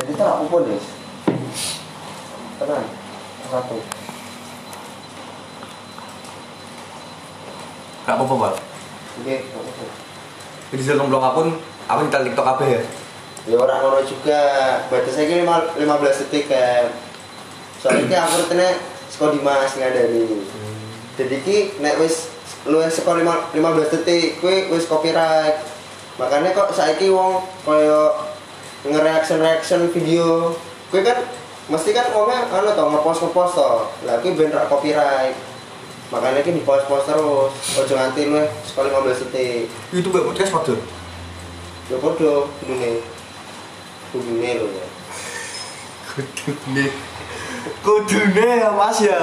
jadi tak apa pun deh tenang satu. Gak apa-apa, Bang. oke nggak. Jadi dalam blog akun, apa kita TikTok apa ya? ya orang ngono juga. Batasnya ini lima- 15 detik kan soalnya ki aku rutine saka Dimas ngandani jadi ki nek wis saka lima- 15 detik kuwi wis copyright. Makanya kok saiki wong kaya nge-reaction reaction video. Kuwi kan mesti kan wongnya anu to ngepost ngepost to lah kuwi ben ra copyright. Makanya ki di post post terus. Ojo nganti luwih saka 15 detik. YouTube ya podcast waduh. ya podo kudune kudune lho ya. Kudune. Kudune ya, Mas ya.